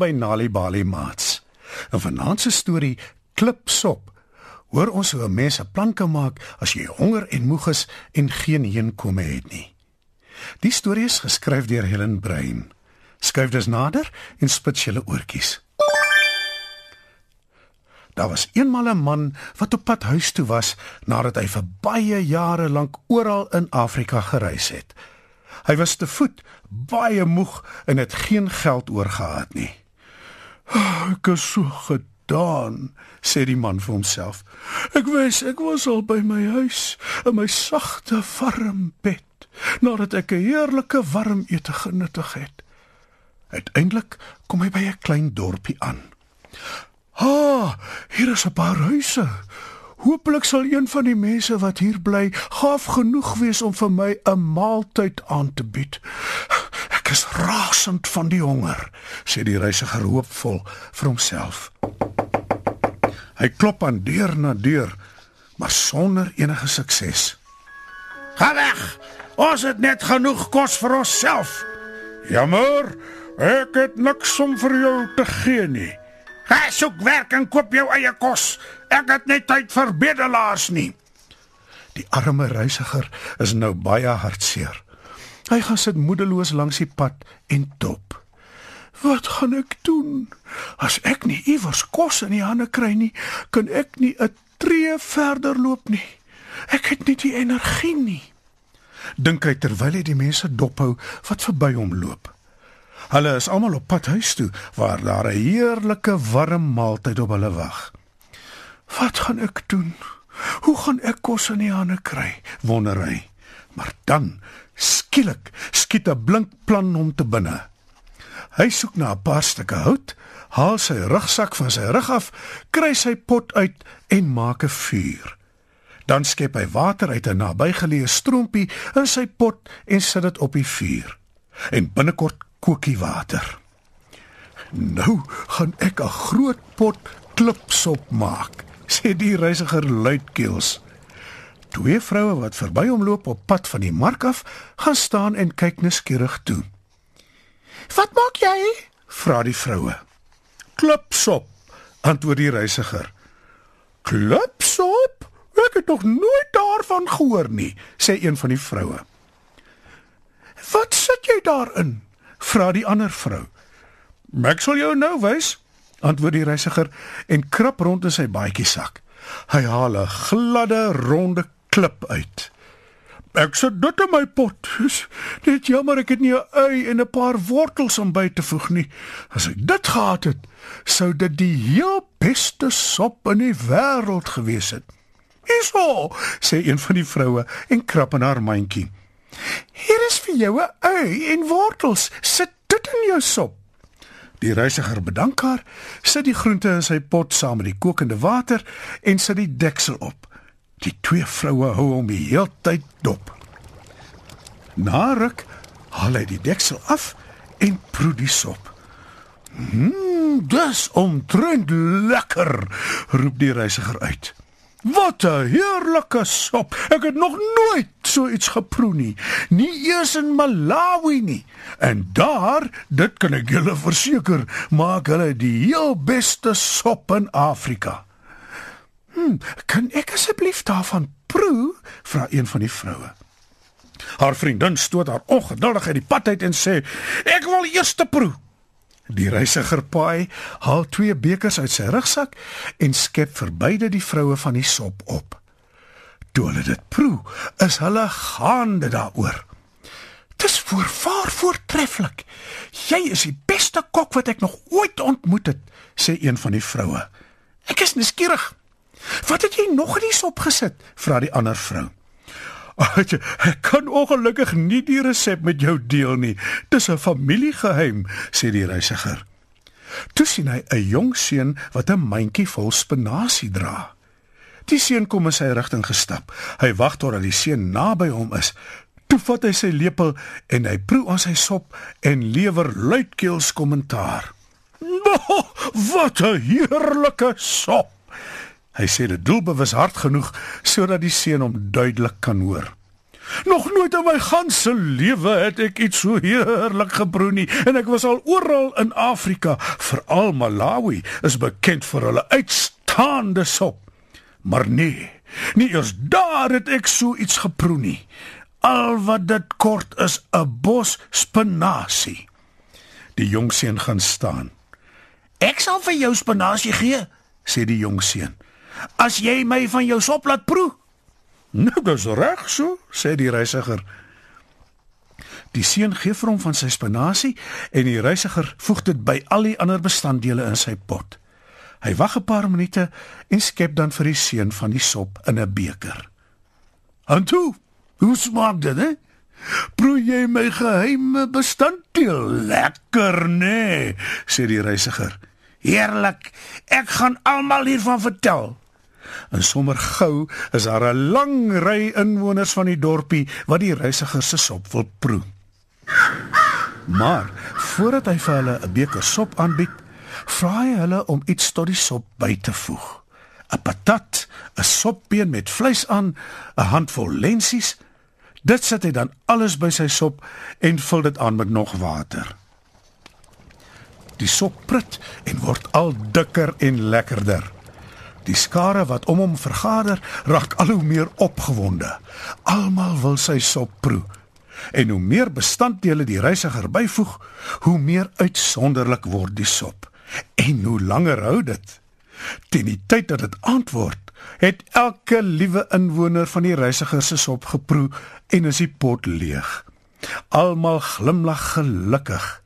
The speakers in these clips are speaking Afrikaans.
By Nali Bali Mats. 'n Vanaand se storie Klipsop. Hoor ons hoe 'n mens 'n plan kan maak as jy honger en moeg is en geen heenkome het nie. Die storie is geskryf deur Helen Brein. Skryf dus nader en spits julle oortjies. Daar was eenmal 'n man wat op pad huis toe was nadat hy vir baie jare lank oral in Afrika gereis het. Hy was te voet, baie moeg en het geen geld oorgehad nie. "Ek is so gedaan," sê die man vir homself. "Ek wens ek was al by my huis in my sagte, warm bed nadat ek 'n heerlike warm ete genuttig het." Uiteindelik kom hy by 'n klein dorpie aan. "Ha, hier is 'n paar huise," Hoopelik sal een van die mense wat hier bly gaaf genoeg wees om vir my 'n maaltyd aan te bied. Ek is rasend van die honger, sê die reisiger hoopvol vir homself. Hy klop aan deur na deur, maar sonder enige sukses. "Ga weg! Ons het net genoeg kos vir onsself." "Jammer, ek het niks om vir jou te gee nie." Ga soek werk en koop jou eie kos. Ek het net tyd vir bedelaars nie. Die arme reisiger is nou baie hartseer. Hy gaan sit moedeloos langs die pad en dop. Wat gaan ek doen? As ek nie iewers kos in die hande kry nie, kan ek nie 'n tree verder loop nie. Ek het nie die energie nie. Dink hy terwyl hy die mense dophou wat verby hom loop. Hulle is almal op pad huis toe waar daar 'n heerlike warm maaltyd op hulle wag. Wat gaan ek doen? Hoe gaan ek kos in die hande kry? Wonder hy. Maar dan skielik skiet 'n blink plan hom te binne. Hy soek na 'n paar stukke hout, haal sy rugsak van sy rug af, kry sy pot uit en maak 'n vuur. Dan skep hy water uit 'n nabygeleë stroompie in sy pot en sit dit op die vuur. En binnekort koekie water. Nou gaan ek 'n groot pot klipsop maak, sê die reisiger luidkeels. Twee vroue wat verby hom loop op pad van die mark af, gaan staan en kyk nuuskierig toe. "Wat maak jy?" vra die vroue. "Klipsop," antwoord die reisiger. "Klipsop? Ek het nog nooit daarvan gehoor nie," sê een van die vroue. "Wat sit jy daarin?" vra die ander vrou. "Ek sal jou nou wys," antwoord die reisiger en krap rond in sy baadjie sak. Hy haal 'n gladde, ronde klip uit. "Ek sit dit in my pot. Dit jammer ek het nie 'n ui en 'n paar wortels om by te voeg nie. As ek dit gehad het, sou dit die heel beste sop in die wêreld gewees het." "Hierso," sê een van die vroue en krap in haar mandjie. Hier is vir jou 'n ui en wortels. Sit dit in jou sop. Die reisiger bedank haar, sit die groente in sy pot saam met die kokende water en sit die deksel op. Die twee vroue hou hom die hele tyd dop. Na ruk haal hy die deksel af en proe die sop. Mmm, dis omtrent lekker, roep die reisiger uit. Wat 'n heerlike sop. Ek het nog nooit so iets geproe nie. Nie eers in Malawi nie. En daar, dit kan ek julle verseker, maak hulle die heel beste sop in Afrika. Hm, kan ek asseblief daarvan proe? vra een van die vroue. Haar vriendin stoot haar ongeduldig uit die pad uit en sê: "Ek wil eers te proe." Die reisiger paai haal twee bekers uit sy rugsak en skep vir beide die vroue van die sop op. Toe hulle dit proe, is hulle gaande daaroor. Dis voorvaar voortreffelik. Jy is die beste kok wat ek nog ooit ontmoet het, sê een van die vroue. Ek is nuuskierig. Wat het jy nog in die sop gesit? vra die ander vrou. Ek kan ongelukkig nie die resep met jou deel nie. Dis 'n familiegeheim, sê die reisiger. Toe sien hy 'n jong seun wat 'n mandjie vol spinasie dra. Die seun kom in sy rigting gestap. Hy wag totdat die seun naby hom is. Toe vat hy sy lepel en hy proe aan sy sop en lewer luidkeels kommentaar. "Oh, wat 'n heerlike sop!" Hy sê dit doelbewus hard genoeg sodat die seun hom duidelik kan hoor. Nog nooit in my ganse lewe het ek iets so heerlik gebroei nie en ek was al oral in Afrika, veral Malawi is bekend vir hulle uitstaande sop. Maar nee, nie eers daar het ek so iets geproe nie. Al wat dit kort is 'n bos spinasie. Die jong seun gaan staan. Ek sal vir jou spinasie gee, sê die jong seun. As jy my van jou sop laat proe. Nou, dis reg so, sê die reisiger. Die seun gee vir hom van sy spinasie en die reisiger voeg dit by al die ander bestanddele in sy pot. Hy wag 'n paar minute en skep dan vir die seun van die sop in 'n beker. "En toe, hoe smaak dit, hè?" "Proe jy my geheime bestanddeel? Lekker, nee," sê die reisiger. "Heerlik. Ek gaan almal hiervan vertel." En sommer gou is daar 'n lang ry inwoners van die dorpie wat die reisiger se sop wil proe. Maar voordat hy vir hulle 'n beker sop aanbied, vra hy hulle om iets tot die sop by te voeg. 'n Patat, 'n sopbeen met vleis aan, 'n handvol lensies. Dit sit hy dan alles by sy sop en vul dit aan met nog water. Die sop prut en word al dikker en lekkerder. Die skare wat om hom vergader, raak al hoe meer opgewonde. Almal wil sy sop proe. En hoe meer bestanddele die reisiger byvoeg, hoe meer uitsonderlik word die sop. En hoe langer hou dit? Teen die tyd dat dit antwoord, het elke liewe inwoner van die reisiger se sop geproe en is die pot leeg. Almal glimlag gelukkig.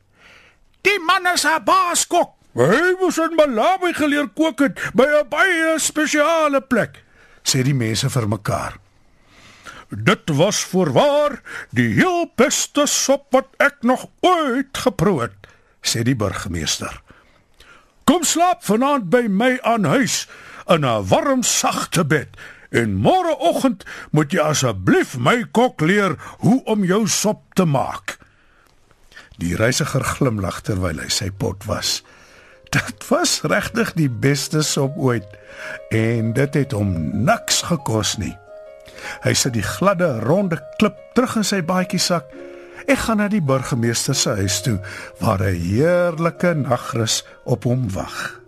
Die man is 'n baaskok. Hy moes in Malawi geleer kook het by 'n baie spesiale plek, sê die mense vir mekaar. Dit was voorwaar die heel beste sop wat ek nog ooit geproe het, sê die burgemeester. Kom slaap vanaand by my aan huis in 'n warm sagte bed en môreoggend moet jy asseblief my kok leer hoe om jou sop te maak. Die reisiger glimlag terwyl hy sy pot was. Dit was regtig die beste sop ooit en dit het hom niks gekos nie. Hy sit die gladde ronde klip terug in sy baadjie sak. Ek gaan na die burgemeester se huis toe waar 'n heerlike nagrus op hom wag.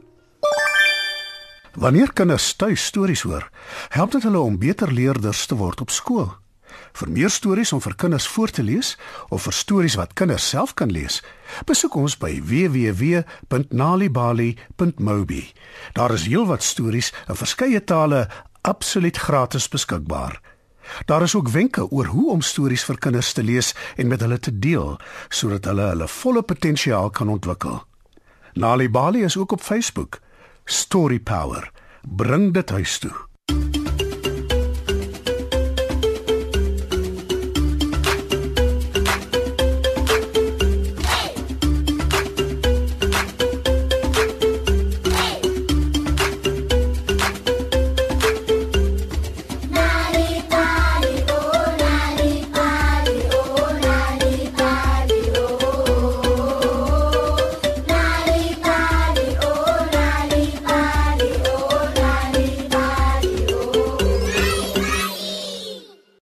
Wanneer kinders stories hoor, help dit hulle om beter leerders te word op skool. Vir meer stories om vir kinders voor te lees of vir stories wat kinders self kan lees, besoek ons by www.nalibali.mobi. Daar is heelwat stories in verskeie tale absoluut gratis beskikbaar. Daar is ook wenke oor hoe om stories vir kinders te lees en met hulle te deel sodat hulle hulle volle potensiaal kan ontwikkel. Nali Bali is ook op Facebook. Story Power. Bring dit huis toe.